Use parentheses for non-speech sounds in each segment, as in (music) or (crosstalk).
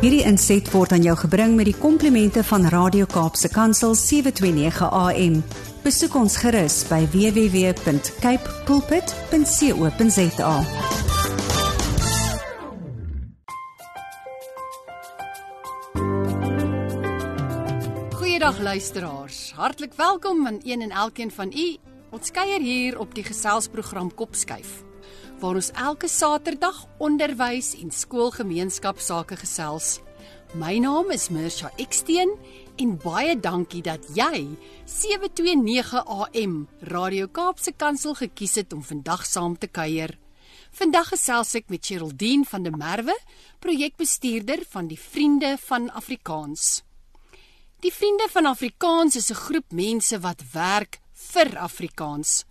Hierdie inset word aan jou gebring met die komplimente van Radio Kaapse Kansel 729 AM. Besoek ons gerus by www.cape pulpit.co.za. Goeiedag luisteraars. Hartlik welkom aan een en elkeen van u. Ons kuier hier op die geselsprogram Kopskuif waar ons elke Saterdag onderwys en skoolgemeenskapsake gesels. My naam is Mirsha Eksteen en baie dankie dat jy 729 AM Radio Kaapse Kansel gekies het om vandag saam te kuier. Vandag gesels ek met Geraldine van der Merwe, projekbestuurder van die Vriende van Afrikaans. Die Vriende van Afrikaans is 'n groep mense wat werk vir Afrikaans.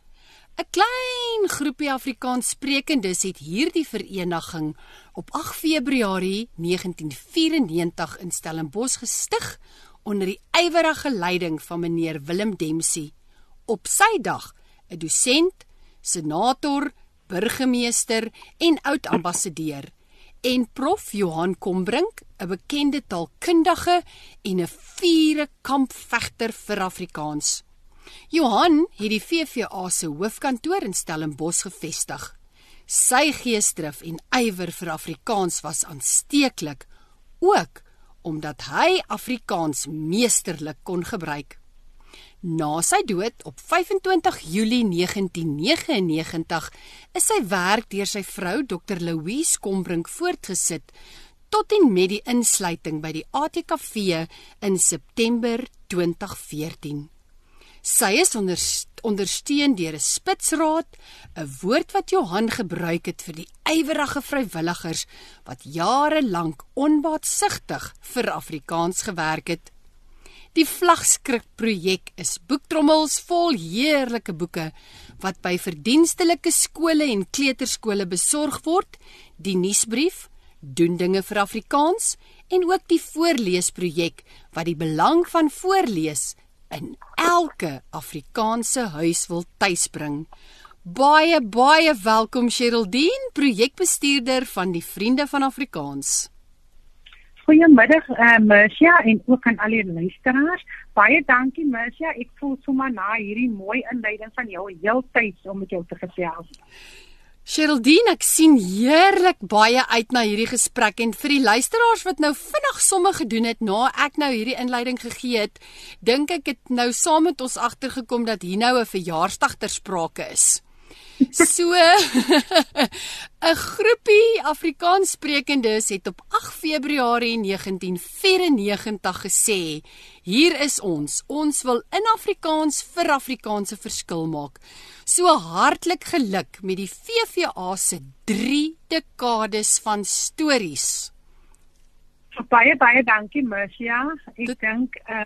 'n Klein groepie Afrikaanssprekendes het hierdie vereniging op 8 Februarie 1994 in Stellenbosch gestig onder die ywerige leiding van meneer Willem Dempsey. Op sy dag 'n dosent, senator, burgemeester en oud ambassadeur en prof Johan Kombrink, 'n bekende taalkundige en 'n vure kampvegter vir Afrikaans. Johan het die VVA se hoofkantoor in Stellenbosch gevestig. Sy geesdrif en ywer vir Afrikaans was aansteeklik, ook omdat hy Afrikaans meesterlik kon gebruik. Na sy dood op 25 Julie 1999 is sy werk deur sy vrou Dr Louise Kombrink voortgesit tot en met die insluiting by die ATKV in September 2014. Sy is ondersteun deur 'n spitsraad, 'n woord wat Johan gebruik het vir die ywerige vrywilligers wat jare lank onbaatsigtig vir Afrikaans gewerk het. Die vlagskrik projek is boektrommels vol heerlike boeke wat by verdienstelike skole en kleuterskole besorg word, die nuusbrief, doen dinge vir Afrikaans en ook die voorleesprojek wat die belang van voorlees in elke Afrikaanse huis wil tuisbring. Baie baie welkom Sheraldine, projekbestuurder van die Vriende van Afrikaans. Goeiemiddag uh, Mercia en ook aan al die luisteraars. Baie dankie Mercia. Ek voel sommer na hierdie mooi inleiding van jou heeltyd om met jou te gesels. Sheraldine, ek sien heerlik baie uit na hierdie gesprek en vir die luisteraars wat nou vinnig somme gedoen het na ek nou hierdie inleiding gegee het, dink ek het nou saam met ons agtergekom dat hier nou 'n verjaarsdag ter sprake is. So (laughs) 'n groepie Afrikaanssprekendes het op 8 Februarie 1994 gesê: "Hier is ons. Ons wil in Afrikaans vir Afrikaanse verskil maak." So hartlik geluk met die VVA se 3 dekades van stories. Baie baie dankie Mercia. Ek dink uh,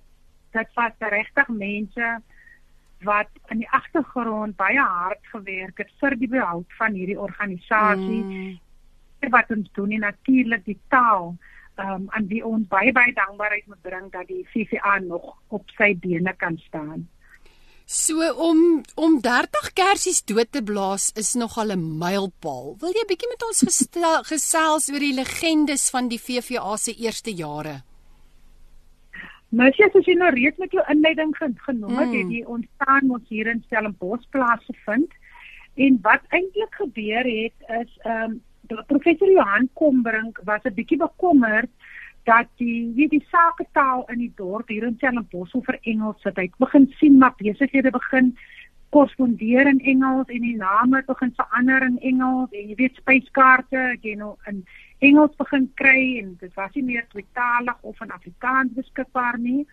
dit was regtig mense wat in die agtergrond baie hard gewerk het vir die behoud van hierdie organisasie. Mm. Wat ons doen en natuurlik die taal ehm um, aan wie ons baie baie dankbaarheid moet bring dat die VVA nog op sy bene kan staan. So om om 30 kersies dood te blaas is nogal 'n mylpaal. Wil jy bietjie met ons gestel, gesels oor die legendes van die VVA se eerste jare? Mersie, as jy nou reeds met jou inleiding genoem het, mm. het die ontstaan ons hier in Stellenbosch plaasgevind. En wat eintlik gebeur het is ehm um, professor Johan Kombrink was 'n bietjie bekommerd dat die weet die saketaal in die dorp hier in Stellenbosch vir Engels sit. Hy begin sien maar besighede begin korrespondeer in Engels en die name begin verander in Engels en jy weet spyskaarte jy nou in Engels begin kry en dit was nie meer tweetalig of in Afrikaans beskikbaar nie.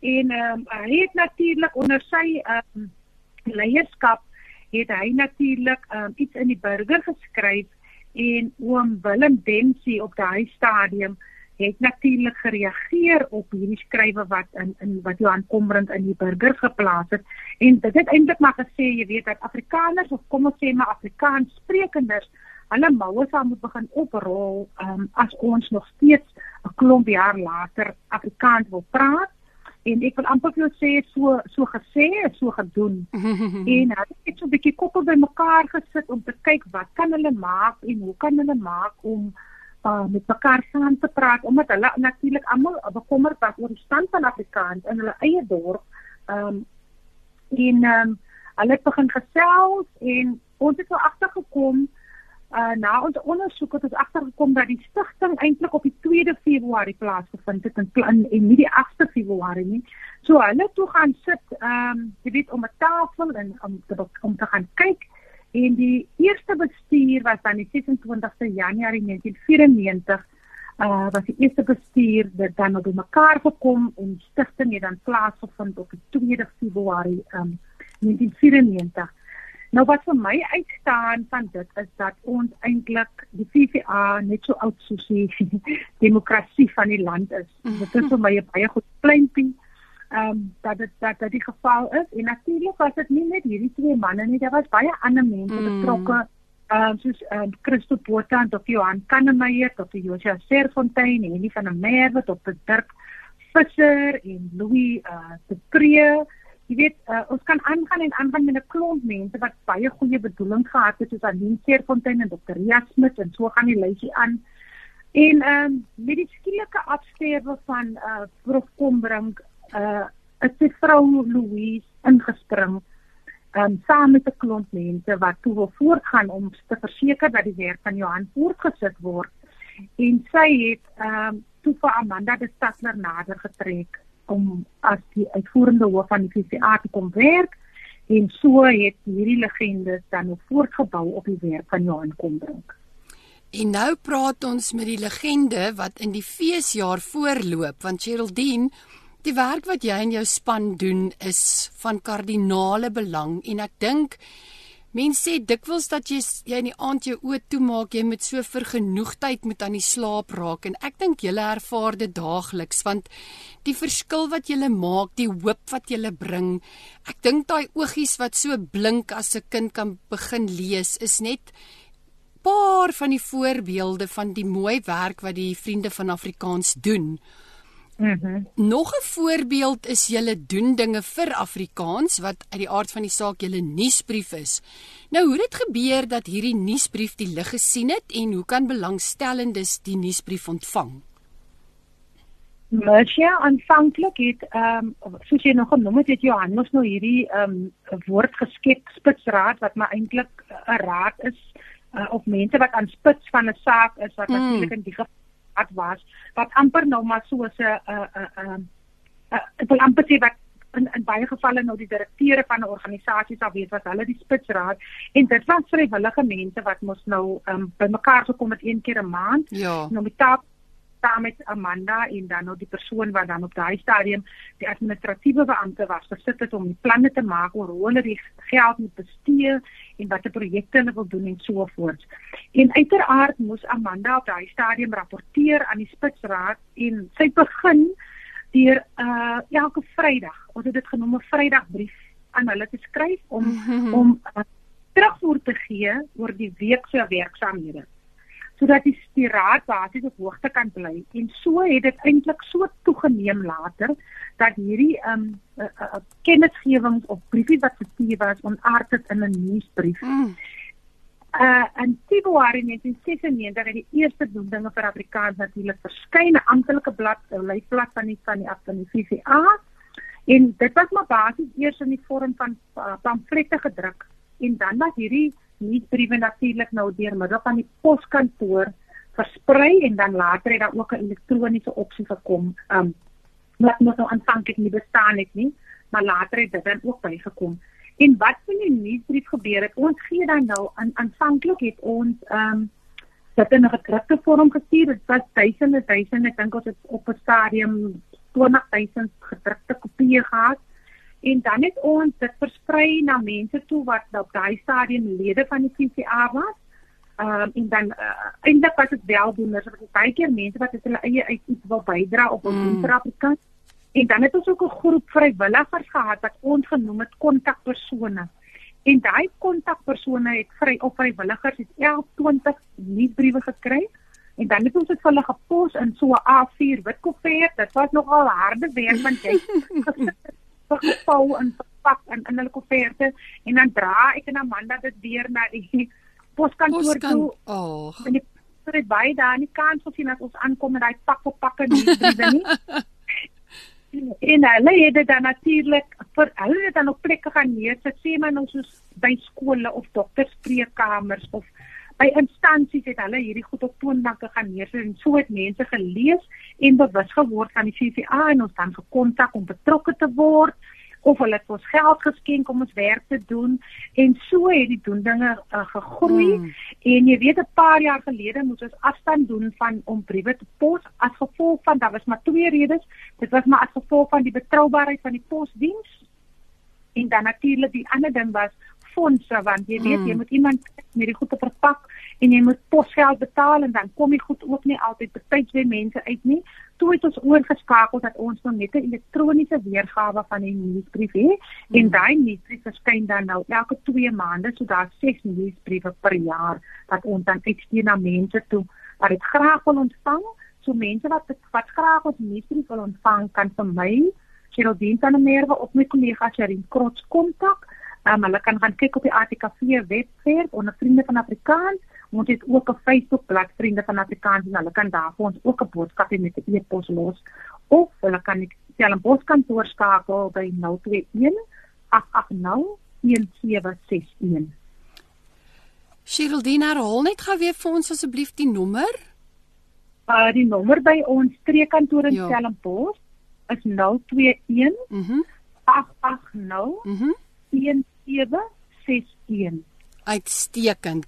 En ehm um, hy het natuurlik onder sy ehm um, leierskap het hy natuurlik ehm um, iets in die burger geskryf en oom Willem Dempsey op daai stadium het natuurlik gereageer op hierdie skrywe wat in in wat Johan Kombrink in die burger geplaas het en dit het eintlik maar gesê jy weet dat Afrikaners of kom ons sê maar Afrikaans sprekenders hulle moue sal moet begin oprol um, as ons nog steeds 'n klomp jaar later Afrikaans wil praat en ek wil amper vir jou sê so so gesê so gedoen (laughs) en hulle het so 'n bietjie koppel bymekaar gesit om te kyk wat kan hulle maak en hoe kan hulle maak om uh, met mekaar saam te praat omdat hulle natuurlik almal bekommerd was oor die stand van Afrikaans in hulle eie dorp. Um, en um, hulle het begin gesels en ons het wel agtergekom uh na ons ondersoek het ons agtergekom dat die stigting eintlik op die 2de Februarie plaasgevind het in plan en nie die 8de Februarie nie. So hulle toe gaan sit ehm um, jy weet om 'n tafel en om te om te gaan kyk en die eerste bestuur was dan die 26ste Januarie 1994 uh was die eerste bestuur wat dan op mekaar gekom en stigting het dan plaasgevind op die 2de Februarie um 1994. Nou wat vir my uitstaan van dit is dat ons eintlik die VVA net so oud soos die (laughs) demokrasie van die land is. Dit is vir my 'n baie goed pleintjie. Ehm um, dat dit dat dit die geval is en natuurlik was dit nie net hierdie twee manne nie, daar was baie ander mense mm. betrokke. Ehm um, soos ehm um, Christo Botha en Dr. Johan Kannemeyer, Dr. Josia Serfontein en nie van 'n Merwe tot Dirk Visser en Louis uh eh, de Pree jy weet uh, ons kan aangaan en aangaan met 'n klomp mense wat baie goeie bedoelings gehad het soos Aline Seerfontein en Dr. Ria Smit en so gaan die lysie aan. En ehm um, met die skielike afsterwe van uh Prof Kombrink uh het sy vrou Louise ingespring um, saam met 'n klomp mense wat toe wil voortgaan om te verseker dat die werk van Johan voortgesit word. En sy het ehm um, toe vir Amanda de Stadler nader getrek om as die uitvoerende hoof van die VCA te kom werk en so het hierdie legendes dan nog voortgebou op die werk van Johan Kombrink. En nou praat ons met die legende wat in die feesjaar voorloop want Geraldine Die werk wat jy en jou span doen is van kardinale belang en ek dink Mense sê dikwels dat jy jy in die aand jou oë toemaak, jy met so vergenoegdheid moet aan die slaap raak en ek dink julle ervaar dit daagliks want die verskil wat julle maak, die hoop wat julle bring. Ek dink daai oogies wat so blink as 'n kind kan begin lees is net paar van die voorbeelde van die mooi werk wat die vriende van Afrikaans doen. Mm -hmm. Nog 'n voorbeeld is julle doen dinge vir Afrikaans wat uit die aard van die saak julle nuusbrief is. Nou hoe het dit gebeur dat hierdie nuusbrief die lig gesien het en hoe kan belangstellendes die nuusbrief ontvang? Mercia aanvanklik het ehm um, soos jy nog genoem het, het Johannes nou hierdie ehm um, woord geskep spitsraad wat maar eintlik 'n raad is uh, of mense wat aan spits van 'n saak is wat mm. natuurlik in die wat was wat amper nou maar so 'n 'n 'n 'n ek wil amper sê wat in in baie gevalle nou die direkteure van 'n organisasie sal weet wat hulle die spitsraad en dit was vrywillige mense wat mos nou um, bymekaar gekom het een keer 'n maand ja. nou met taak saam met Amanda en dan nou die persoon wat dan op daai stadium die administratiewe beampte was gesit het om die planne te maak oor hoe hulle die geld moet bestee en watter projekte hulle wil doen en so voort. En uiteraard moes Amanda op daai stadium rapporteer aan die Spitsraad en sy begin deur uh elke Vrydag, ons het dit genoem 'n Vrydagbrief aan hulle te skryf om mm -hmm. om uh, terugvoer te gee oor die week se werksaamhede sodat die spiraat basies op hoogte kan bly en so het dit eintlik so toegeneem later dat hierdie ehm um, uh, uh, kennisgewings of briefie wat gestuur was onaard het in 'n nuusbrief. Mm. Uh en Februarie 1996 het die eerste dinge vir Afrikaans natuurlik verskyn 'n amptelike blad, 'n leiblad van die van die van die VVA en dit was maar basies eers in die vorm van uh, pamflette gedruk en dan was hierdie nuusbriewe natuurlik nou deur middel van die poskantoor versprei en dan later het daar ook 'n elektroniese opsie gekom. Um wat nog nou aanvanklik nie bestaan het nie, maar later het dit dan ook bygekom. En wat van die nuusbrief gebeur het? Ons gee dan nou aan aanvanklik het ons um dit in 'n gedrukte vorm gestuur. Dit was duisende duisende, ek dink ons het op 'n stadium 20000 gedrukte kopieë gehad en dan het ons dit versprei na mense toe wat op daai stadium lede van die CCA was. Ehm um, en dan uh, eintlik was dit weldoeners, wat baie keer mense wat hulle eie uit iets wil bydra op ons mm. Afrikaans. En dan het ons ook 'n groep vrywilligers gehad wat ons genoem het kontakpersone. En daai kontakpersone het vry op vrywilligers het 11 20 nuusbriewe gekry en dan het ons dit vir hulle gepos in so 'n A4 wit koevert. Dit was nogal harde werk want jy (laughs) (laughs) gevou en verpak in in hulle kofferte en dan dra ek en Amanda dit weer na die poskantoor toe. Oh. En die dit baie daar nie kans gesien as ons aankom met daai pak op pakke nuusbriewe nie. (laughs) en hulle het dit dan natuurlik vir hulle het dan op plekke gaan neersit, sê maar nou soos by skole of dokterspreekkamers of by instansies het hulle hierdie goed op toonbanke gaan neersit en so het mense gelees en bewus geword van die CVA en ons dan gekontak om betrokke te word of hulle het ons geld geskenk om ons werk te doen en so het die doen dinge uh, gegroei. Mm. en jy weet 'n paar jaar gelede moes ons afstand doen van om briewe te pos as gevolg van daar was maar twee redes. Dit was maar as gevolg van die betroubaarheid van die posdiens. En dan natuurlik die ander ding was fondse want jy weet mm. jy moet iemand met die goede verpak en jy moet posgeld betaal en dan kom die goed ook nie altyd betyds by mense uit nie. Toe het ons oorgeskakel dat ons nou net 'n elektroniese weergawe van die nuusbrief het mm. en daai nuusbrief verskyn dan nou elke 2 maande, so daar 6 nuusbriewe per jaar wat ons dan uitstuur na mense toe wat dit graag wil ontvang. So mense wat wat graag ons nuusbrief wil ontvang kan vir my Geraldine van der Merwe op my kollega Sherin Krots kontak. Um, hulle kan gaan kyk op die ATKV webwerf onder vriende van Afrikaans Ons het ook 'n Facebook bladsy vriende van Afrikaans en hulle kan daar vir ons ook 'n boodskapie met 'n e-pos los of hulle kan net tel 'n poskantoor skakel by 021 880 1761. Sheldina Hol net gou weer vir ons asseblief die nommer. Uh die nommer by ons streekkantoor in ja. Stellenbosch is 021 mhm 880 mhm 1761. Uitstekend.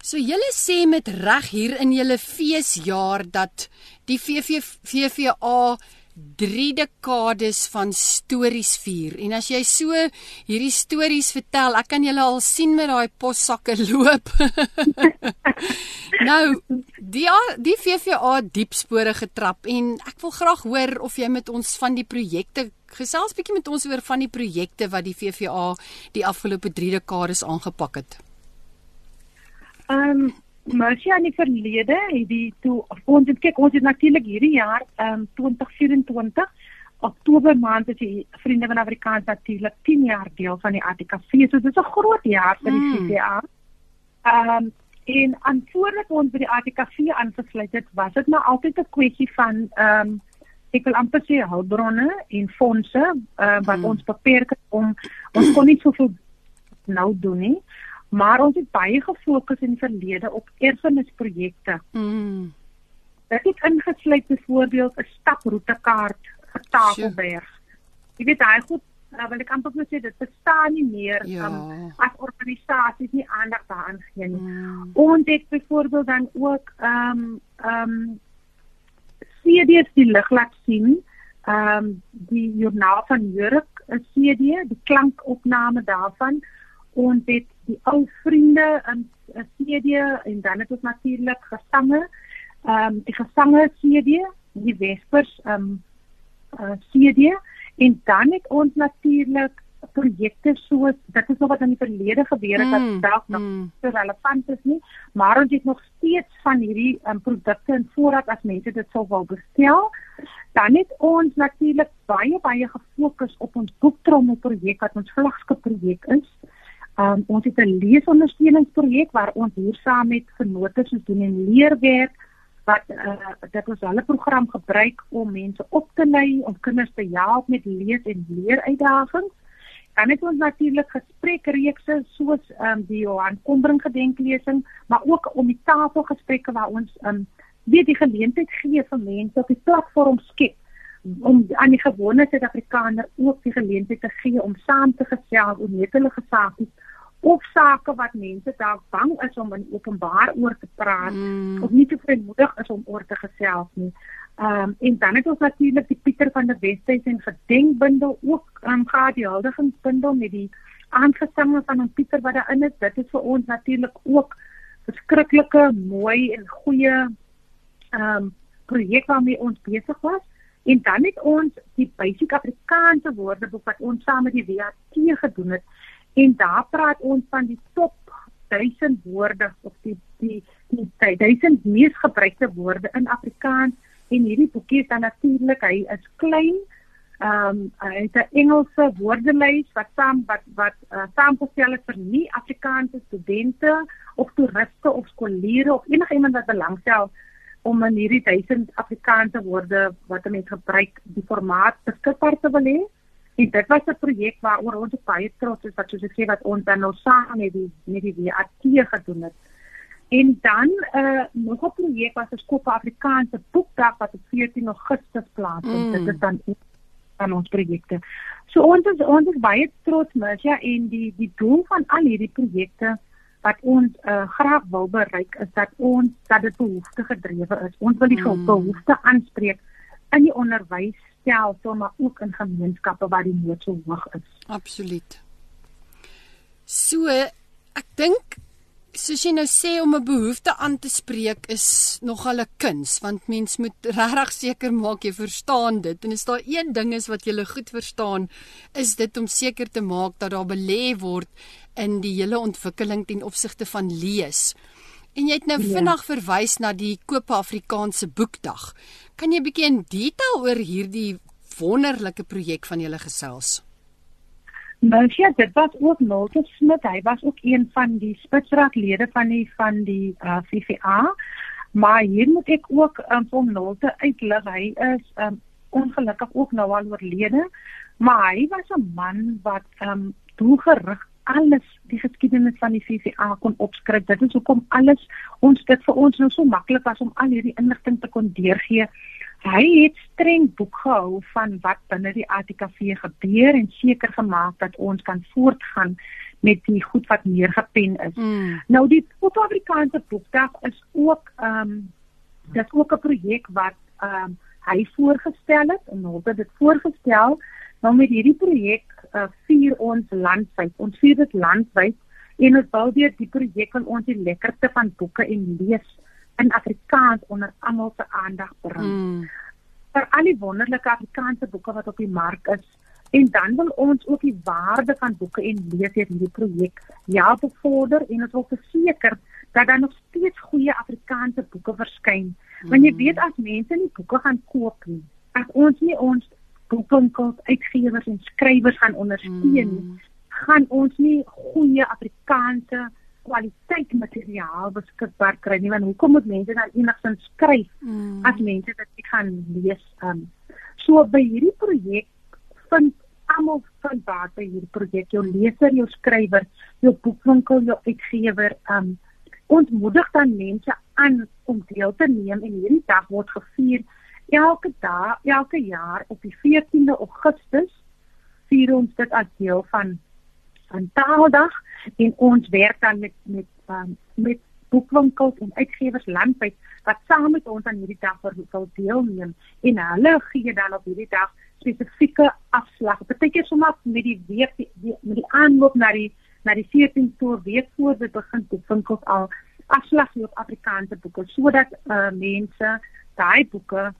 So julle sê met reg hier in julle feesjaar dat die VV VVA 3 dekades van stories vier. En as jy so hierdie stories vertel, ek kan julle al sien met daai possakke loop. nou, die die VVA diepspore getrap en ek wil graag hoor of jy met ons van die projekte gesels bietjie met ons oor van die projekte wat die VVA die afgelope 3 dekades aangepak het. Ehm um, Mercy aan die verlede het die toe ons het kyk ons het natuurlik hierdie jaar ehm um, 2024 Oktober maand is die Vriende van Afrikaans natuurlik 10 jaar deel van die ATKV. So dit is 'n groot jaar vir die CCA. Hmm. Ehm um, en aanvoorlik ons by die ATKV aangesluit het, was dit nou altyd 'n kwessie van ehm um, ek wil amper sê hulpbronne en fondse uh, wat hmm. ons beperk het om ons kon nie soveel nou doen nie maar ons het baie gefokus in die verlede op erfenisprojekte. Mm. Dit het ingesluit byvoorbeeld 'n staproetekaart vir Tafelberg. Jy weet daai goed, nou wil ek amper sê dit bestaan nie meer ja. um, as organisasies nie aandag daaraan gee nie. Mm. Ons het byvoorbeeld dan ook ehm um, ehm um, CD's die lig laat sien. Ehm um, die joernaal van Jurk, 'n CD, die klankopname daarvan ons het die ou vriende in 'n CD en dan het ons natuurlik gesange. Ehm um, die gesange CD, die Vespers ehm um, uh, CD en dan het ons natuurlik projekte soos dit is nog wat in die verlede gebeur het wat mm, dalk nog mm. relevant is nie, maar ons het nog steeds van hierdie um, produkte in voorraad as mense dit sou wil bestel. Dan het ons natuurlik baie baie gefokus op ons boektrommel projek wat ons vlaggenskap projek is. Um, ons het 'n leesondersteuningsprojek waar ons hier saam met vennote soos doen en leerwerk wat uh, dit ons hulle program gebruik om mense op te lei om kinders te help met lees en leer uitdagings. Dan het ons natuurlik gesprekreekse soos um, die Johan Kombrink gedenklesing, maar ook om die tafelgesprekke waar ons um, weet die geleentheid gee vir mense op die platform skep om aan die gewone Suid-Afrikaner ook die geleentheid te gee om saam te gesels oor net hulle gesaakies of sake wat mense dalk bang is om in openbaar oor te praat mm. of nie te vrymoedig is om oor te gesels nie. Ehm um, en dan het ons natuurlik die Pieter van der Westhuys en gedenkbundel ook ehm um, gehad die huldigingsbundel met die aangesammel van ons Pieter wat daarin is. Dit is vir ons natuurlik ook verskriklike mooi en goeie ehm um, projek waarmee ons besig was. En dan het ons die basiese Afrikaanse woordeboek wat ons saam met die WAT gedoen het en daar praat ons van die top 1000 woorde of die die die 1000 mees gebruikte woorde in Afrikaans en hierdie boekie is dan natuurlik hy is klein Ehm um, hy het 'n Engelse woordelys wat saam wat wat uh, saamgestel is vir nie Afrikaanse studente of toeriste of skooliere of enige iemand wat belangstel om in hierdie 1000 Afrikaanse woorde wat hulle gebruik die formaat beskikbaar te wil hê. En dit was 'n projek waaroor ons baie trots is wat soos ek sê wat ons dan nou saam met die met die WAT gedoen het. En dan uh, nog 'n projek was 'n skop Afrikaanse boekdag wat op 14 Augustus plaasvind. Mm. Dit is dan van ons projekte. So ons is ons is baie trots mens ja en die die doel van al hierdie projekte wat ons uh, graag wil bereik is dat ons dat dit behoefte gedrewe is. Ons wil die mm. behoefte aanspreek in die onderwysstelsel maar ook in gemeenskappe waar die nood so hoog is. Absoluut. So ek dink soos jy nou sê om 'n behoefte aan te spreek is nogal 'n kuns want mens moet regtig seker maak jy verstaan dit en as daar een ding is wat jy goed verstaan is dit om seker te maak dat daar belê word in die hele ontwikkeling ten opsigte van lees. En jy het nou ja. vinnig verwys na die Koop Afrikaanse Boekdag. Kan jy 'n bietjie in detail oor hierdie wonderlike projek van julle gesels? Mercia, dit was ook Nolte Smit. Hy was ook een van die spitsraadlede van die van die uh, VVA. Maar hier moet ek ook um, van Nolte uitlig. Hy is um, ongelukkig ook nou al oorlede, maar hy was 'n man wat um, doelgerig alles die geskiedenis van die VVA kon opskryf. Dit is hoekom alles ons dit vir ons nou so maklik was om al hierdie inligting te kon deurgee Hy het streng boek gehou van wat binne die ATKV gebeur en seker gemaak dat ons kan voortgaan met die goed wat neergepen is. Mm. Nou die Suid-Afrikaanse boekdag is ook ehm um, dit is ook 'n projek wat ehm um, hy voorgestel het en ons het dit voorgestel. Nou met hierdie projek uh, vier ons landwyd. Ons vier dit landwyd en ons bou weer die projek van ons die lekkerte van boeke en lees in Afrikaans onder almal se aandag bring. Mm. Vir al die wonderlike Afrikaanse boeke wat op die mark is en dan wil ons ook die waarde van boeke en lees in hierdie projek ja bevorder en ons wil verseker dat daar nog steeds goeie Afrikaanse boeke verskyn. Mm. Want jy weet as mense nie boeke gaan koop nie, as ons nie ons boekwinkels, uitgewers en skrywers gaan ondersteun nie, mm. gaan ons nie goeie Afrikaanse kwaliteit materiaal beskikbaar kry nie want hoekom moet mense dan enigsins skryf mm. as mense dit nie gaan lees um so by hierdie projek vind almal van baat by hierdie projek jou leser jou skrywer jou boekwinkel jou uitgewer um ons moedig dan mense aan om deel te neem en hierdie dag word gevier elke dag elke jaar op die 14de Augustus vier ons dit as deel van van Taaldag en ons werk dan met met um, met boekwinkels en uitgewers landwyd wat saam met ons aan hierdie dag wil deelneem en hulle gee dan op hierdie dag spesifieke afslag. Partykeer sommer met die week die, die, met die aanloop na die na die 14 toer week voor dit begin boekwinkels al afslag op Afrikaanse boeke sodat uh, mense daai boeke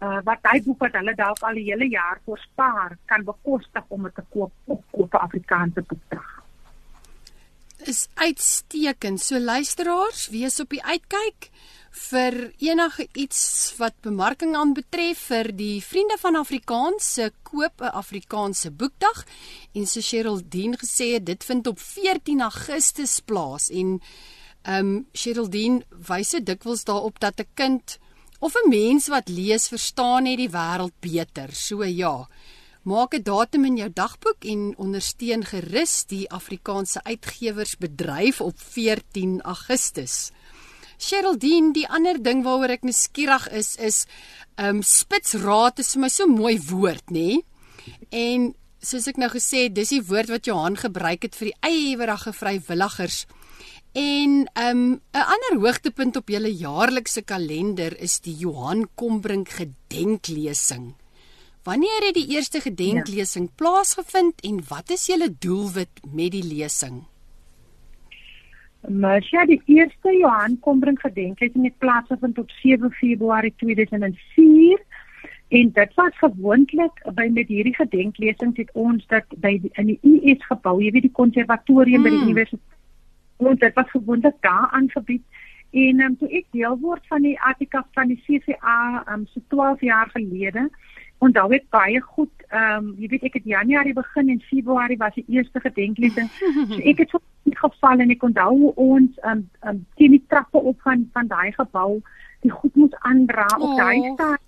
uh, wat daai boeke wat hulle dalk al die hele jaar voorspaar kan bekostig om dit te koop op koop Afrikaanse boekdag is uitstekend. So luisteraars, wees op die uitkyk vir enige iets wat bemarking aanbetref vir die Vriende van Afrikaans se koop 'n Afrikaanse boekdag. En so Cheryl Dien gesê het dit vind op 14 Augustus plaas. En ehm um, Cheryl Dien wys dit dikwels daarop dat 'n kind of 'n mens wat lees verstaan net die wêreld beter. So ja. Maak 'n datum in jou dagboek en ondersteun gerus die Afrikaanse uitgewersbedryf op 14 Augustus. Sheraldine, die ander ding waaroor ek nuuskierig is is um spitsraad is vir my so mooi woord, nê? En soos ek nou gesê het, dis die woord wat Johan gebruik het vir die ywerige vrywilligers. En um 'n ander hoogtepunt op julle jaarlikse kalender is die Johan Kombrink gedenklesing. Wanneer het die eerste gedenklesing ja. plaasgevind en wat is julle doelwit met die lesing? Marsha, die eerste Johan Kombrink gedenklesing het plaasgevind op 7 Februarie 2004 en dit was gewoonlik by met hierdie gedenklesing het ons dat by die, in die US gebou, jy weet die konservatorium hmm. by die hmm. universiteit ons dit was gewoonlik daar aangebied en um, toe ek deel word van die Attica van die CCA um, so 12 jaar gelede onthou ek baie goed. Ehm um, jy weet ek het Januarie begin en Februarie was die eerste gedenklesing. (laughs) So ek het so geval en ek onthou hoe ons ehm um, um, teen die trappe op van van daai gebou die goed moes aandra op daai oh. staan.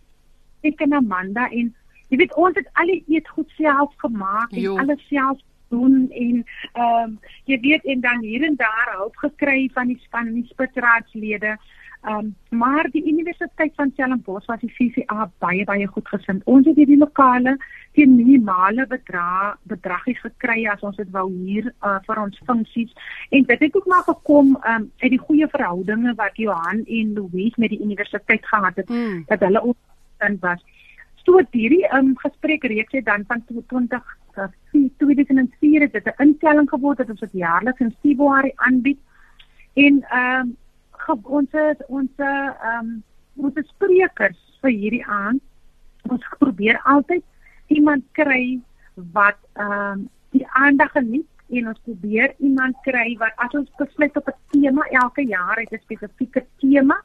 Ek en Amanda en jy weet ons het al die eet goed self gemaak en jo. alles self doen en ehm um, jy weet en dan hier en daar hulp gekry van die span die spitsraadslede. Ehm um, maar die Universiteit van Stellenbosch was die CCA baie baie goed gesind. Ons het hierdie lokale teen minimale bedrag bedragies gekry as ons dit wou hier uh, vir ons funksies. En dit het ook maar gekom ehm um, uit die goeie verhoudinge wat Johan en Louise met die universiteit gehad het hmm. dat hulle ons dan was. So hierdie ehm um, gesprek reeks het dan van 20 2004 het dit 'n instelling geword dat ons dit jaarliks in Februarie aanbied. En ehm um, ons ons ehm um, ons sprekers vir hierdie aand ons probeer altyd iemand kry wat ehm um, die aandag geniet en ons probeer iemand kry wat as ons besluit op 'n tema elke jaar het 'n spesifieke tema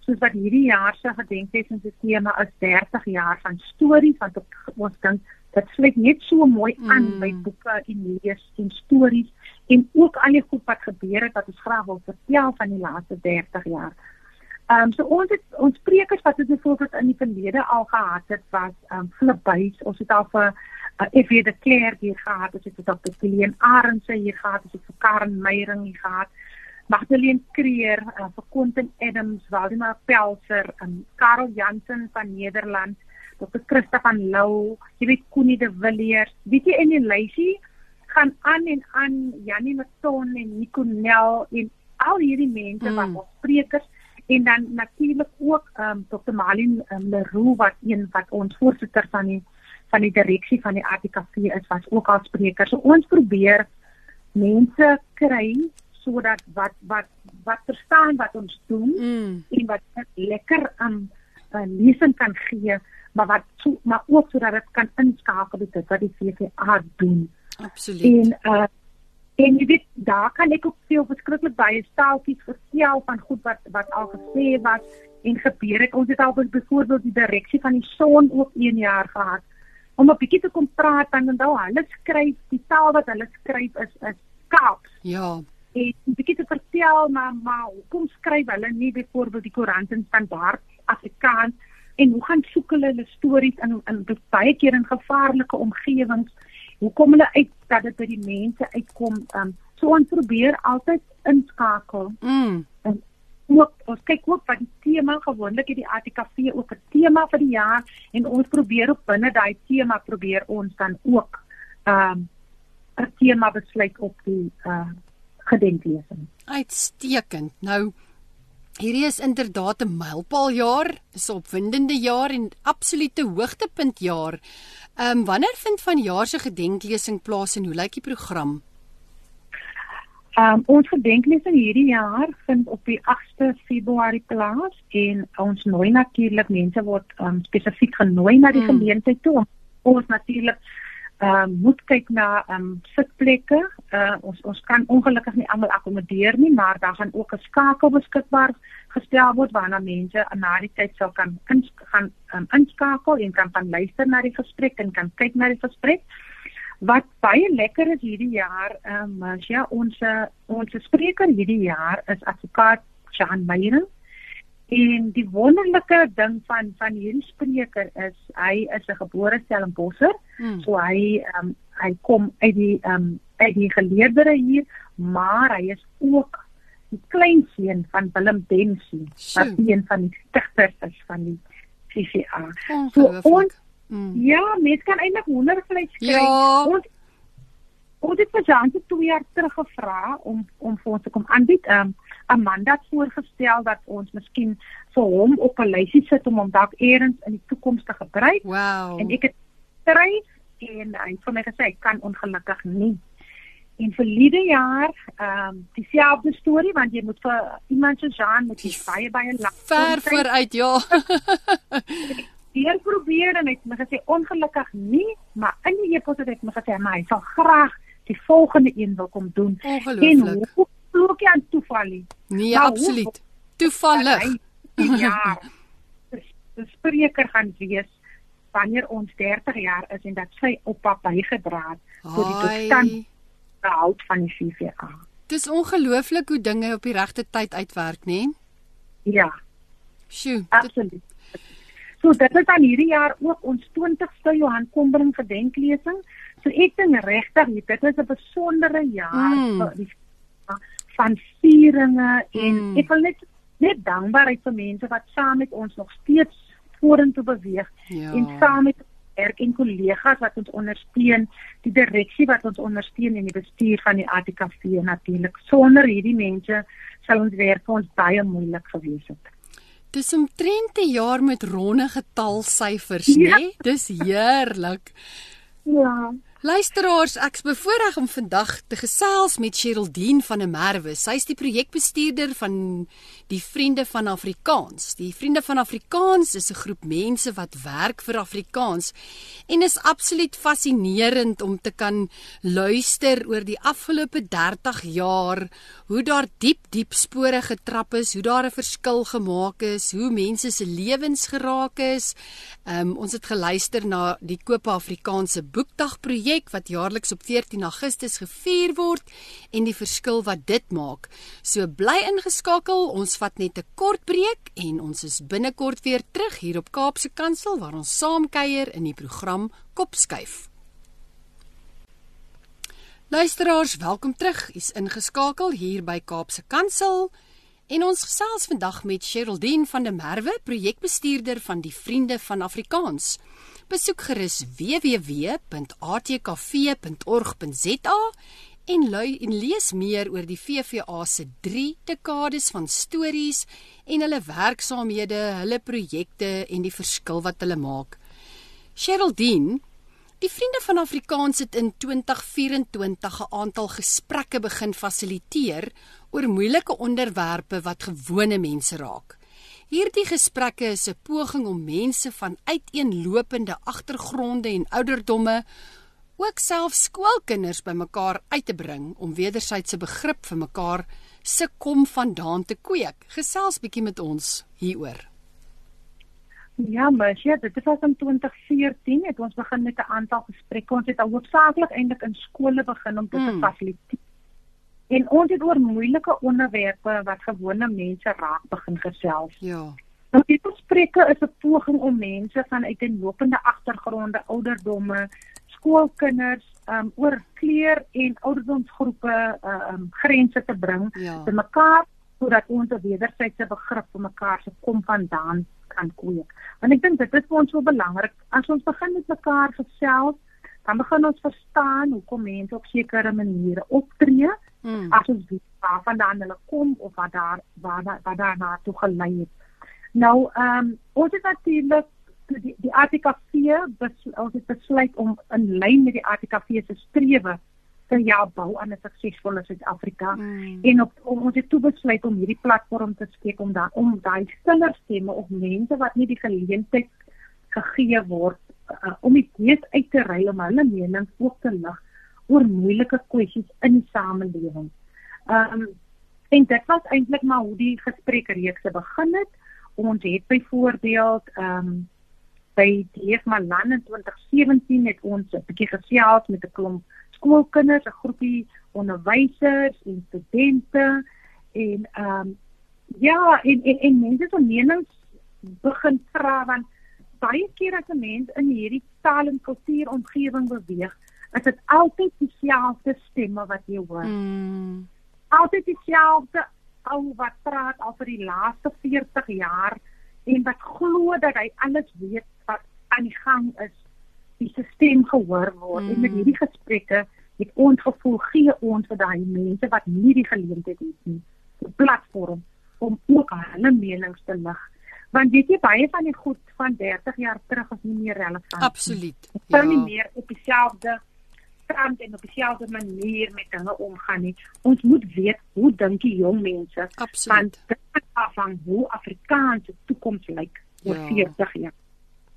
soos wat hierdie jaar se gedenkteken se tema is 30 jaar van stories want ons dink dit sluit net so mooi aan mm. by boeke en lees en stories en ook al die goed wat gebeur het wat ons graag wil vertel van die laaste 30 jaar. Ehm um, so ons het ons sprekers wat ons byvoorbeeld in die verlede al gehad het was ehm um, Philip Buys, ons het al vir uh, F.W. de Klerk hier gehad, ons het dit op Kilian Arendse hier gehad, ons het vir Karen Meyering hier gehad. Magdalene Creer, uh, vir Quentin Adams, Waldemar Pelser, um, Karel Jansen van Nederland, Dr. Christa van Lou, jy weet Connie de Villiers, weet jy in die lysie gaan aan en aan Janie Maton en Nico Nel en al hierdie mense mm. wat ons sprekers en dan natuurlik ook ehm um, Dr. Malin um, Leroux wat een wat ons voorsitter van die van die direksie van die ATKV is was ook al sprekers. So ons probeer mense kry sodat wat wat wat verstaan wat ons doen mm. en wat lekker aan um, uh, lesing kan gee, maar wat so, maar ook sodat dit kan inskakel by dit wat die VVA doen. Absoluut. En uh en jy weet daar kan ek ook veel verskriklik baie staaltjies vertel van goed wat wat al gesê was en gebeur het. Ons het al byvoorbeeld die direksie van die son ook 1 jaar gehad om 'n bietjie te kom praat en dan hulle skryf die taal wat hulle skryf is is Kaaps. Ja. En 'n bietjie te vertel maar maar hoekom skryf hulle nie byvoorbeeld die koerant in standaard Afrikaans en hoe gaan soek hulle hulle stories in in baie keer in gevaarlike omgewings? Hoe kom hulle uit dat dit by die mense uitkom? Um, so ons probeer altyd inskakel. Mm. en ook ons kyk ook wat die tema gewoonlik het die ATKV ook 'n tema vir die jaar en ons probeer op binne daai tema probeer ons dan ook um, 'n tema besluit op die uh, gedenklesing uitstekend. Nou Hierdie is inderdaad 'n mylpaaljaar, 'n opwindende jaar en absolute hoogtepuntjaar. Ehm um, wanneer vind van jaar se gedenklesing plaas en hoe lyk die program? Ehm um, ons gedenklesing hierdie jaar vind op die 8de Februarie plaas en ons nooi natuurlik mense word um, spesifiek genooi na die hmm. geleentheid toe. Ons natuurlik ehm uh, moet kyk na ehm um, sitplekke. Uh, ons ons kan ongelukkig nie almal akkommodeer nie, maar daar gaan ook 'n skakel beskikbaar gestel word waarna mense na die tyd sal kan ins, gaan um, inskakel en kan van luister na die gesprek en kan kyk na die gesprek. Wat baie lekker is hierdie jaar, ehm um, ja, ons ons spreker hierdie jaar is advokaat Jean Meyer. En die wonderlike ding van van hierdie spreker is hy is 'n gebore Stellenbosser. Hmm. So hy ehm um, hy kom uit die ehm um, uit die geleerdere hier, maar hy is ook die kleinseun van Willem Dempsey, wat een van die stigters is van die CCA. So ons mm. ja, mens kan eintlik wondervleis kry. Ja. Ons ons het vir Jean se twee jaar terug gevra om om vir ons te kom aanbied. Um, Amanda het voorgestel dat ons miskien vir hom op 'n lysie sit om hom dalk eers in die toekoms te gebruik. Wow. En ek het skryf en hy het vir my gesê ek kan ongelukkig nie En vir lede jaar, ehm um, dieselfde storie want jy moet vir iemand so Jean met die baie baie lank ver vooruit ja. (laughs) Hier probeer en ek het gesê ongelukkig nie, maar in die epos het ek my gesê maar hy sal graag die volgende een wil kom doen. En hoe glo jy aan toeval nie? Nee, maar absoluut. Toevallig. (laughs) Ja. Die (laughs) spreker gaan wees wanneer ons 30 jaar is en dat sy oupa bygedra het tot die totstand behoud van die CVA. Dis ongelooflik hoe dinge op die regte tyd uitwerk, né? Ja. Sjoe. Absoluut. So dit is dan hierdie jaar ook ons 20ste Johan Kombering gedenklesing. So ek dink regtig dit is 'n besondere jaar mm. vir die van vieringe en mm. ek wil net net dankbaarheid vir mense wat saam met ons nog steeds vorentoe beweeg ja. en saam met werk en kollegas wat ons ondersteun, die direksie wat ons ondersteun en die bestuur van die ATKV natuurlik. Sonder hierdie mense sal ons werk vir ons baie moeilik gewees het. Dis omtrent 'n jaar met ronde getalsyfers, ja. né? Dis heerlik. Ja. Luisteraars, ek's bevoorreg om vandag te gesels met Sherildien van der Merwe. Sy's die projekbestuurder van die Vriende van Afrikaans. Die Vriende van Afrikaans is 'n groep mense wat werk vir Afrikaans en is absoluut fascinerend om te kan luister oor die afgelope 30 jaar hoe daar diep diep spore getrap is, hoe daar 'n verskil gemaak is, hoe mense se lewens geraak is. Um, ons het geluister na die Koop Afrikaanse Boekdag projek wat jaarliks op 14 Augustus gevier word en die verskil wat dit maak. So bly ingeskakel, ons vat net 'n kort breek en ons is binnekort weer terug hier op Kaapse Kansel waar ons saam kuier in die program Kopskuif. Luisteraars, welkom terug. U's ingeskakel hier by Kaapse Kansel. En ons gesels vandag met Sherildien van der Merwe, projekbestuurder van die Vriende van Afrikaans. Besoek gerus www.atkv.org.za en lui en lees meer oor die VVA se 3 dekades van stories en hulle werksaamhede, hulle projekte en die verskil wat hulle maak. Sherildien, die Vriende van Afrikaans het in 2024 'n aantal gesprekke begin fasiliteer oor moeilike onderwerpe wat gewone mense raak. Hierdie gesprekke is 'n poging om mense van uiteenlopende agtergronde en ouderdomme, ook selfs skoolkinders bymekaar uit te bring om wederwysige begrip vir mekaar se kom vandaan te kweek. Gesels bietjie met ons hieroor. Ja, maar ja, dit was in 2014 het ons begin met 'n aantal gesprekke. Ons het al hoofsaaklik eintlik in skole begin om dit te hmm. fasiliteer. En ons het oor moeilike onderwerpe wat gewone mense raak begin gesels. Ja. Nou die gesprekke is 'n poging om mense van uiteenlopende agtergronde, ouderdomme, skoolkinders, um oor kleur en ouderdomsgroepe um grense te bring ja. te mekaar sodat ons 'n wederwysige begrip vir mekaar se kom vandaan kan kweek. Want ek dink dit is vir ons so belangrik as ons begin met mekaar gesels, dan begin ons verstaan hoekom mense op sekere maniere optree Hmm. As ons weet waar vandaan hulle kom of wat daar waar waar daar na toe gelei het. Nou ehm um, ons het natuurlik die die ATKV ons het besluit om in lyn met die ATKV se strewe vir jou bou aan 'n suksesvolle Suid-Afrika hmm. en op om ons het toe besluit om hierdie platform te skep om dan om daai stiller stemme of mense wat nie die geleentheid gegee word uh, om dit uit te ry om hulle mening ook te lig oor moeilike kwessies in die samelewing. Ehm um, en dit was eintlik maar hoe die gesprekreekse begin het. Ons het byvoorbeeld ehm um, by die Malan in 2017 het ons 'n bietjie gesels met 'n klomp skoolkinders, 'n groepie onderwysers en studente en ehm um, ja, en en, en mense se menings begin vra want baie keer as 'n mens in hierdie taal en kultuur omgewing beweeg, is dit altyd dieselfde stemme wat jy hoor. Mm. Altyd dieselfde ou wat praat al vir die laaste 40 jaar en wat glo dat hy alles weet wat aan die gang is. Die stelsel gehoor word mm. en met mm. hierdie gesprekke het ons gevoel gee ons vir daai mense wat nie die geleentheid het nie 'n platform om ook hulle menings te lig want weet jy baie van die goed van 30 jaar terug is nie meer relevant absoluut ja. nie meer op dieselfde kant en op dieselfde manier met dinge omgaan nie. Ons moet weet hoe dink die jong mense Absoluut. van dit af van hoe Afrikaanse toekoms lyk oor ja. 40 jaar.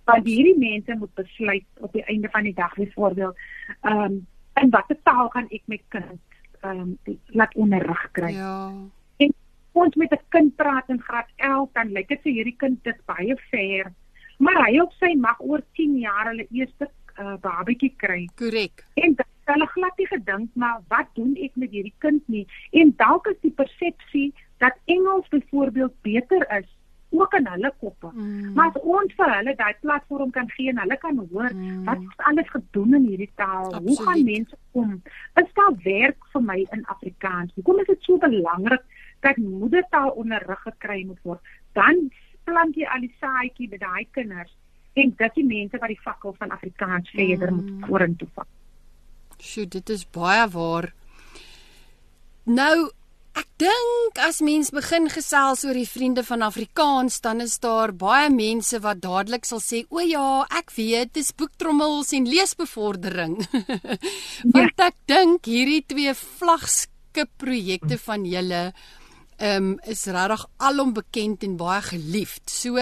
Want hierdie mense moet besluit op die einde van die dag byvoorbeeld, ehm um, in watter taal gaan ek my kind ehm um, laat onderrig kry? Ja. En ons met 'n kind praat in graad 11 dan lyk dit vir hierdie kind dit baie ver Maar hy of sy mag oor 10 jaar hulle eerste uh, babatjie kry. Korrek. En hulle glad nie gedink maar wat doen ek met hierdie kind nie? En dalk is die persepsie dat Engels byvoorbeeld beter is ook in hulle koppe. Mm. Maar as ons vir hulle daai platform kan gee en hulle kan hoor mm. wat alles gedoen in hierdie taal, Absoluut. hoe gaan mense om? Is daar werk vir my in Afrikaans? Hoekom is dit so belangrik dat moedertaal onderrig gekry moet word? Dan plant jy al die saadjie by daai kinders en dit die mense wat die fakkel van Afrikaans verder mm. moet vorentoe vat. Sjoe, dit is baie waar. Nou Ek dink as mens begin gesels oor die vriende van Afrikaans, dan is daar baie mense wat dadelik sal sê, "O ja, ek weet, dis boektrommels en leesbevordering." (laughs) Want ek dink hierdie twee vlagskip projekte van julle um, is regtig alom bekend en baie geliefd. So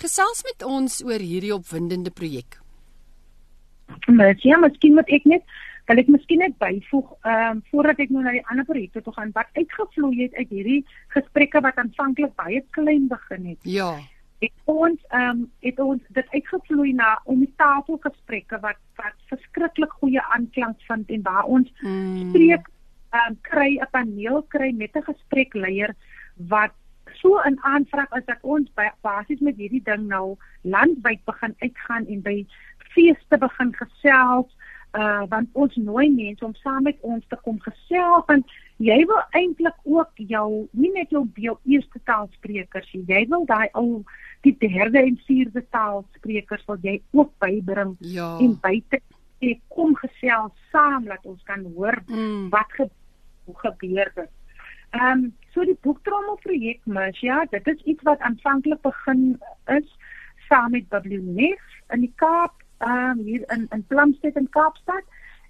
gesels met ons oor hierdie opwindende projek. Mens, ja, miskien moet ek net Kan ek miskien net byvoeg ehm um, voordat ek nou na die ander projekte toe gaan wat uitgevloei het uit hierdie gesprekke wat aanvanklik baie klein begin het. Ja. Het ons ehm um, het ons dit uitgevloei na om die tafelgesprekke wat wat verskriklik goeie aanklank vind en waar ons hmm. spreek um, kry 'n paneel kry met 'n gesprekleier wat so 'n aanvraag is dat ons basies met hierdie ding nou landwyd begin uitgaan en by feeste begin gesels uh want ons nooi mense om saam met ons te kom gesels en jy wil eintlik ook jou nie net jou jou eerste taalsprekers nie jy wil daai ou die derde en vierde taalsprekers wat jy ook bybring ja. en buite jy kom gesels saam dat ons kan hoor mm. wat ge gebeur het. Ehm um, so die boektrommel projek mens ja dit is iets wat aanvanklik begin is saam met WNF in die Kaap um, hier in in Plumstead in Kaapstad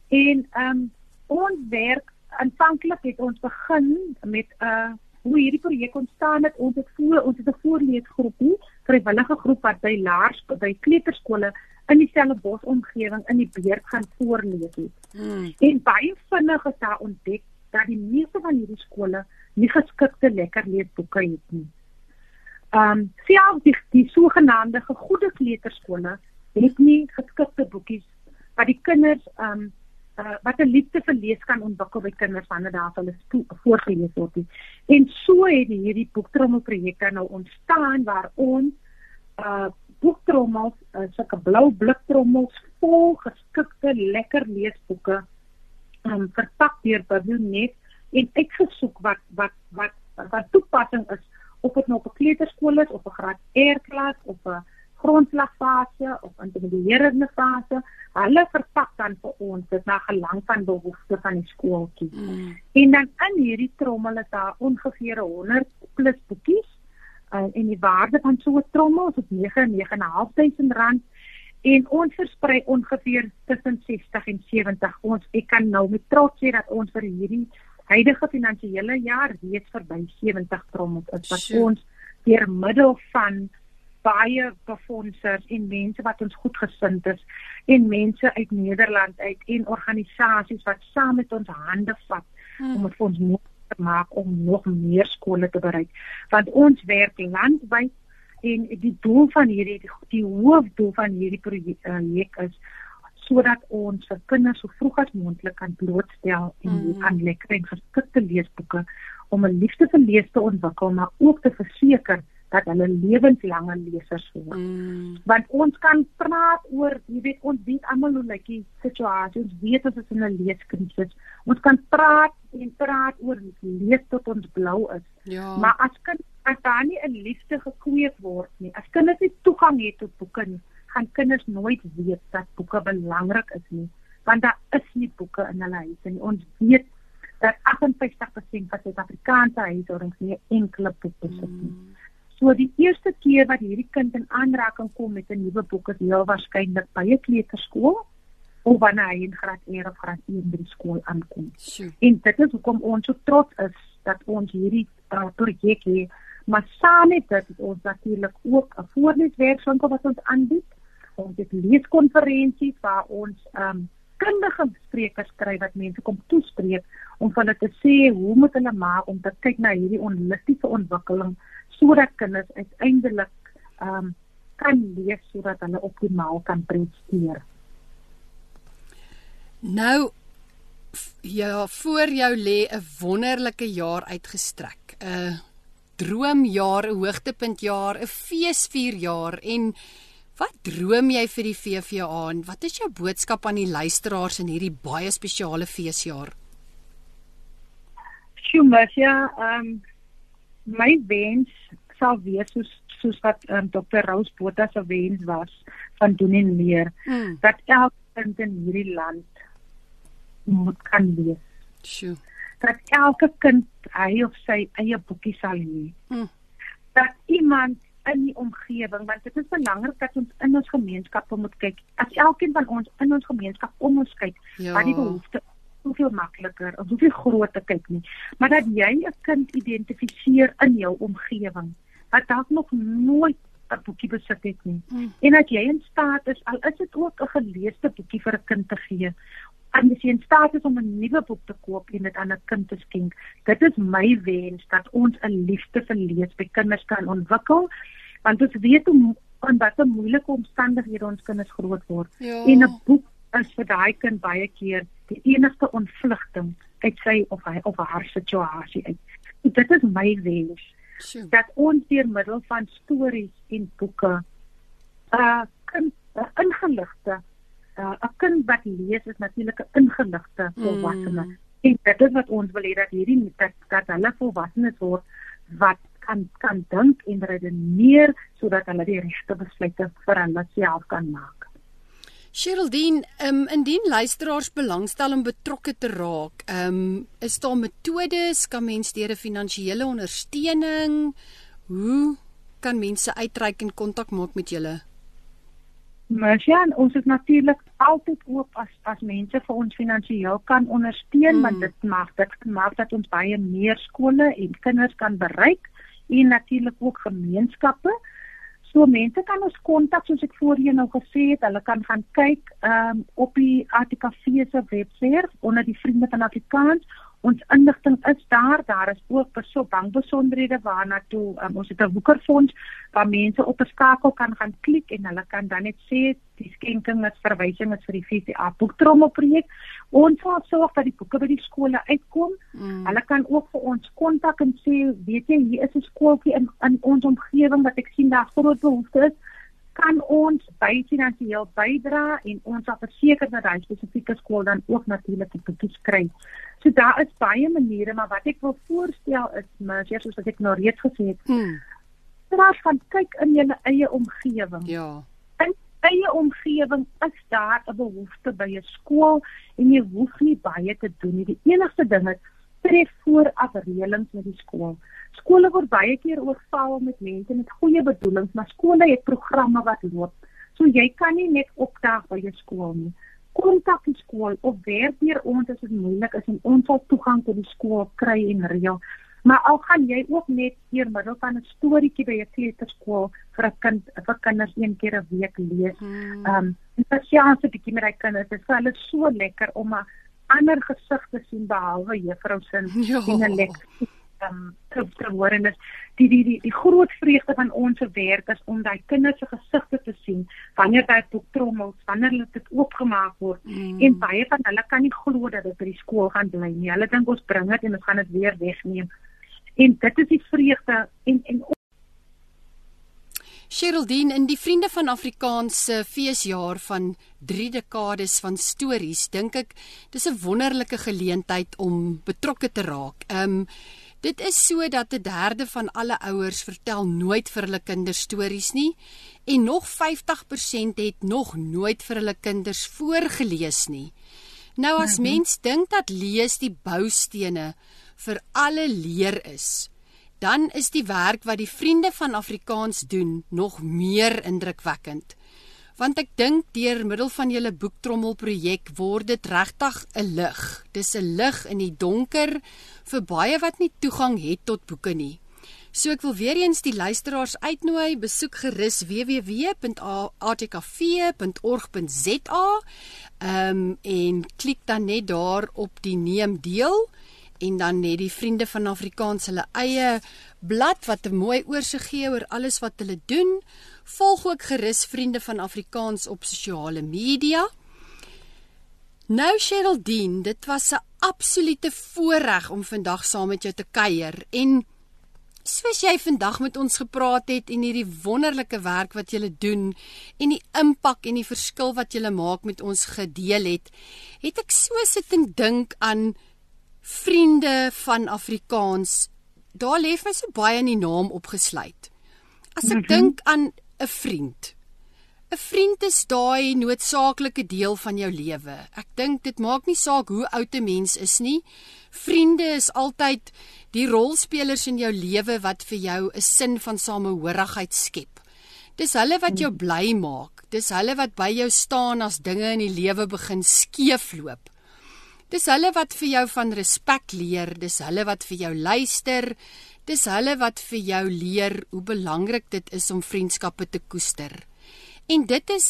en um, ons werk aanvanklik het ons begin met 'n uh, hoe hierdie projek ontstaan het ons het voor ons het 'n voorleesgroepie vrywillige groep wat by laers by kleuterskole in dieselfde bosomgewing in die beerd gaan voorlees het. Hmm. En baie vinnig is daar ontdek dat die meeste van hierdie skole nie geskikte lekker leesboeke het nie. Ehm um, selfs die, die sogenaamde goeie kleuterskole het nie geskikte boekies wat die kinders um uh, wat 'n liefde vir lees kan ontwikkel by kinders wanneer daar hulle voorgeles word. En so het hierdie boektrommel projekte nou ontstaan waar ons uh boektrommels, uh, sulke blou bliktrommels vol geskikte lekker leesboeke um verpak deur Babunet en ek gesoek wat wat wat wat toepassing is of dit nou op 'n kleuterskool is of 'n graad R klas of 'n grondslagfase of intermediërende fase, hulle verpak dan vir ons dit na gelang van behoeftes van die skooltjie. Mm. En dan in hierdie trommel is daar ongeveer 100 plus boekies uh, en die waarde van so 'n trommel is 9.500 rand en ons versprei ongeveer tussen 60 en 70. Ons ek kan nou met trots sê dat ons vir hierdie huidige finansiële jaar reeds verby 70 trommels is wat sure. ons deur middel van baie befondsers en mense wat ons goedgesind is en mense uit Nederland uit en organisasies wat saam met ons hande vat hmm. om dit vir ons maak om nog meer skole te bereik want ons werk landwyd en die doel van hierdie die, die hoofdoel van hierdie projek is sodat ons vir kinders so vroeg as moontlik kan blootstel en hmm. aan lekker en geskikte leesboeke om 'n liefde vir lees te ontwikkel maar ook te verseker dat hulle lewenslange lesers word. Mm. Want ons kan praat oor, jy weet, ons weet almal hoe lyk die situasie. Ons weet ons is in 'n leeskrisis. Ons kan praat en praat oor lees tot ons blou is. Ja. Maar as kind as daar nie 'n liefde gekweek word nie, as kinders nie toegang het tot boeke nie, gaan kinders nooit weet dat boeke belangrik is nie, want daar is nie boeke in hulle huise nie. Ons weet dat 58% van Suid-Afrikaanse huishoudings nie enkele boek besit nie. Mm. So die eerste keer wat hierdie kind in aanraking kom met 'n nuwe boek is heel waarskynlik by 'n kleuterskool of wanneer hy in graad 1 of graad 1 by die skool aankom. Sure. En dit is hoekom ons so trots is dat ons hierdie uh, projek het. Maar saam met dit het ons natuurlik ook 'n voorleeswerkswinkel wat ons aanbied. Ons het leeskonferensies waar ons um, kundige sprekers kry wat mense kom toespreek om hulle te sê hoe moet hulle maak om te kyk na hierdie onlistiese ontwikkeling sodat kinders uiteindelik ehm um, kan lees sodat hulle optimaal kan presteer. Nou ja, voor jou lê 'n wonderlike jaar uitgestrek. 'n Droomjaar, 'n hoogtepuntjaar, 'n feesvierjaar en wat droom jy vir die VVA en wat is jou boodskap aan die luisteraars in hierdie baie spesiale feesjaar? Sjoemasia, ehm um, my wens sal wees soos soos wat um, Dr. Rose Botha se wens was van doen en leer hmm. dat elke kind in hierdie land moet kan lees. Sjoe. Dat elke kind hy of sy eie boekie sal hê. Hmm. Dat iemand in die omgewing want dit is belangrik dat ons in ons gemeenskappe moet kyk. As elkeen van ons in ons gemeenskap om ons kyk, ja. wat die behoefte hoeveel makliker of hoeveel groter kyk nie, maar dat jy 'n kind identifiseer in jou omgewing wat dalk nog nooit 'n boekie besit het nie. Hmm. En dat jy in staat is al is dit ook 'n geleesde boekie vir 'n kind te gee en as jy in staat is om 'n nuwe boek te koop en dit aan 'n kind te skenk, dit is my wens dat ons 'n liefde vir lees by kinders kan ontwikkel, want ons weet hoe en 'n moeilike omstandighede ons kinders groot word. Ja. En 'n boek is vir daai kind baie keer die enigste ontvlugting uit sy of hy of haar situasie uit. Dit is my wens sure. dat ons deur middel van stories en boeke uh, kind uh, ingeligte uh, 'n kind wat lees is natuurlik 'n ingeligte volwassene. Mm. En dit is wat ons wil hê dat hierdie dat, dat hulle volwassenes word wat kan kan dink en redeneer sodat hulle die regte besluite vir hulle self kan maak. Sheraldine, um, indien luisteraars belangstel om betrokke te raak, um, is daar metodes kan mens deur 'n finansiële ondersteuning, hoe kan mense uitreik en kontak maak met julle? Masjan, ons is natuurlik altyd oop as as mense vir ons finansiëel kan ondersteun, mm. want dit maak dit maak dat ons baie meer skole en kinders kan bereik en natuurlik ook gemeenskappe. So mense kan ons kontak soos ek voorheen nou gesê het, hulle kan gaan kyk um, op die ATKV se webwerf onder die Vriende van Afrikaans Ons inligting is daar, daar is ook beso bankbesonderhede waarna toe um, ons het 'n woekerfonds waar mense op 'n skakel kan gaan klik en hulle kan dan net sê die skenking is verwysing is vir die VCA boektrommel projek. Ons sal sorg dat die boeke by die skole uitkom. Mm. Hulle kan ook vir ons kontak en sê, weet jy, hier is 'n skooltjie in in ons omgewing wat ek sien daar groot behoefte is kan ons by finansiëel bydra en ons sal verseker dat daai spesifieke skool dan ook natuurlik 'n bietjie kry. So daar is baie maniere, maar wat ek wil voorstel is, maar soos wat ek nou reeds gesê het, hmm. daar gaan kyk in jou eie omgewing. Ja. In eie omgewing is daar 'n behoefte by 'n skool en jy hoef nie baie te doen nie. Die enigste ding is tref vooraf reëlings met die skool. Skole word baie keer oorval met mense met goeie bedoelings, maar skole het programme wat loop. So jy kan nie net opdaag by jou skool nie. Kontak die skool of werk deur ons as dit moeilik is en ons sal toegang tot die skool kry en reël. Maar al gaan jy ook net deur middel van 'n storieetjie by 'n kleuterskool vir 'n kind vir kinders een keer 'n week lees. Hmm. Ehm um, en spesiaal vir die kinders, my kinders, dit is vir hulle so lekker om 'n ander gesig te sien behalwe juffrou se (laughs) ja. en 'n leksie um, te, te hoor en dit die die die die groot vreugde van ons werk is om daai kinders se gesigte te sien wanneer daai boektrommels wanneer hulle dit oopgemaak word mm. en baie van hulle kan nie glo dat dit by die skool gaan bly nie hulle dink ons bring dit en ons gaan dit weer wegneem en dit is die vreugde en en Sheraldine in die Vriende van Afrikaans se feesjaar van 3 dekades van stories dink ek dis 'n wonderlike geleentheid om betrokke te raak. Ehm um, dit is so dat 'n derde van alle ouers vertel nooit vir hulle kinders stories nie en nog 50% het nog nooit vir hulle kinders voorgeles nie. Nou as mm -hmm. mens dink dat lees die boustene vir alle leer is, dan is die werk wat die vriende van Afrikaans doen nog meer indrukwekkend. Want ek dink deur middel van julle boektrommel projek word dit regtig 'n lig. Dis 'n lig in die donker vir baie wat nie toegang het tot boeke nie. So ek wil weer eens die luisteraars uitnooi, besoek gerus www.atkv.org.za. Ehm um, en klik dan net daar op die neem deel en dan net die vriende van Afrikaans hulle eie blad wat 'n mooi oorsig gee oor alles wat hulle doen Volg ook gerus vriende van Afrikaans op sosiale media. Nou Sheraldine, dit was 'n absolute voorreg om vandag saam met jou te kuier en soos jy vandag met ons gepraat het en hierdie wonderlike werk wat jy doen en die impak en die verskil wat jy maak met ons gedeel het, het ek so sit en dink aan vriende van Afrikaans. Daar lê vir so baie in die naam opgesluit. As ek -hmm. dink aan 'n vriend. 'n Vriend is daai noodsaaklike deel van jou lewe. Ek dink dit maak nie saak hoe oud 'n mens is nie. Vriende is altyd die rolspelers in jou lewe wat vir jou 'n sin van samehorigheid skep. Dis hulle wat jou bly maak. Dis hulle wat by jou staan as dinge in die lewe begin skeefloop. Dis hulle wat vir jou van respek leer, dis hulle wat vir jou luister, dis hulle wat vir jou leer hoe belangrik dit is om vriendskappe te koester. En dit is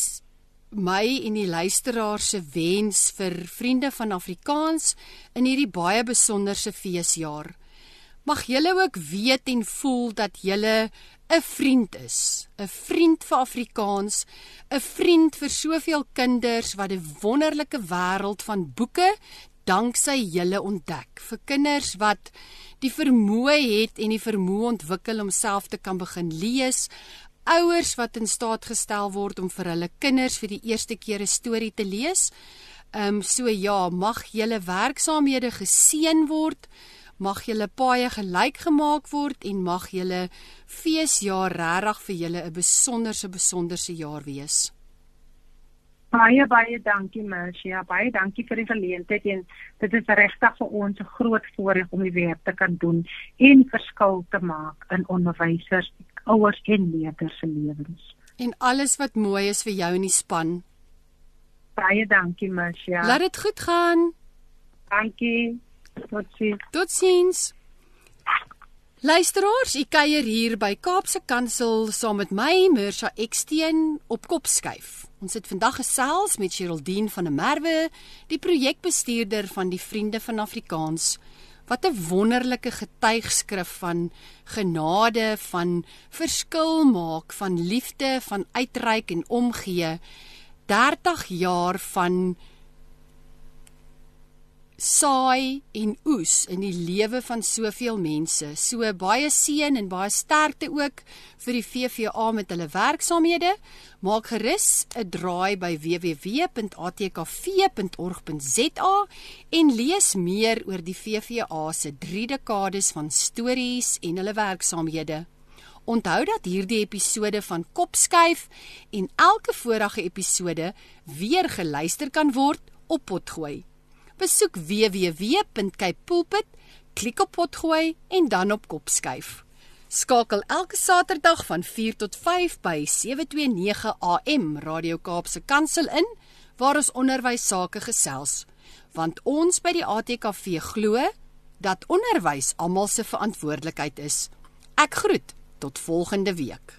my en die luisteraar se wens vir vriende van Afrikaans in hierdie baie besonderse feesjaar. Mag julle ook weet en voel dat julle 'n vriend is, 'n vriend vir Afrikaans, 'n vriend vir soveel kinders wat 'n wonderlike wêreld van boeke, danksy julle ontdek vir kinders wat die vermoë het en die vermoë ontwikkel om self te kan begin lees ouers wat in staat gestel word om vir hulle kinders vir die eerste keer 'n storie te lees. Ehm um, so ja, mag julle werksaamhede geseën word. Mag julle paaie gelyk gemaak word en mag julle feesjaar regtig vir julle 'n besonderse besonderse jaar wees. Baie baie dankie Mercia. Baie dankie vir die geleentheid en dit is regtig vir ons 'n groot voorreg om die werk te kan doen en verskil te maak in onderwysers, ouers en leerders se lewens. En alles wat mooi is vir jou in die span. Baie dankie Mercia. Laat dit goed gaan. Dankie. Totsiens. Totsiens. Luisteraars, ek kuier hier by Kaapse Kansel saam met my Mercia Eksteen op Kopskuif. Ons het vandag gesels met Geraldine van der Merwe, die projekbestuurder van die Vriende van Afrikaans. Wat 'n wonderlike getuigskrif van genade, van verskil maak, van liefde, van uitreik en omgee. 30 jaar van saai en oes in die lewe van soveel mense. So baie seën en baie sterkte ook vir die VVA met hulle werksaamhede. Maak gerus 'n draai by www.atkv.org.za en lees meer oor die VVA se 3 dekades van stories en hulle werksaamhede. Onthou dat hierdie episode van Kopskuif en elke vorige episode weer geluister kan word op Potgooi besoek www.capePulpit, klik op potgooi en dan op kopskuif. Skakel elke Saterdag van 4 tot 5 by 729 AM Radio Kaapse Kansel in waar ons onderwys sake gesels, want ons by die ATKV glo dat onderwys almal se verantwoordelikheid is. Ek groet tot volgende week.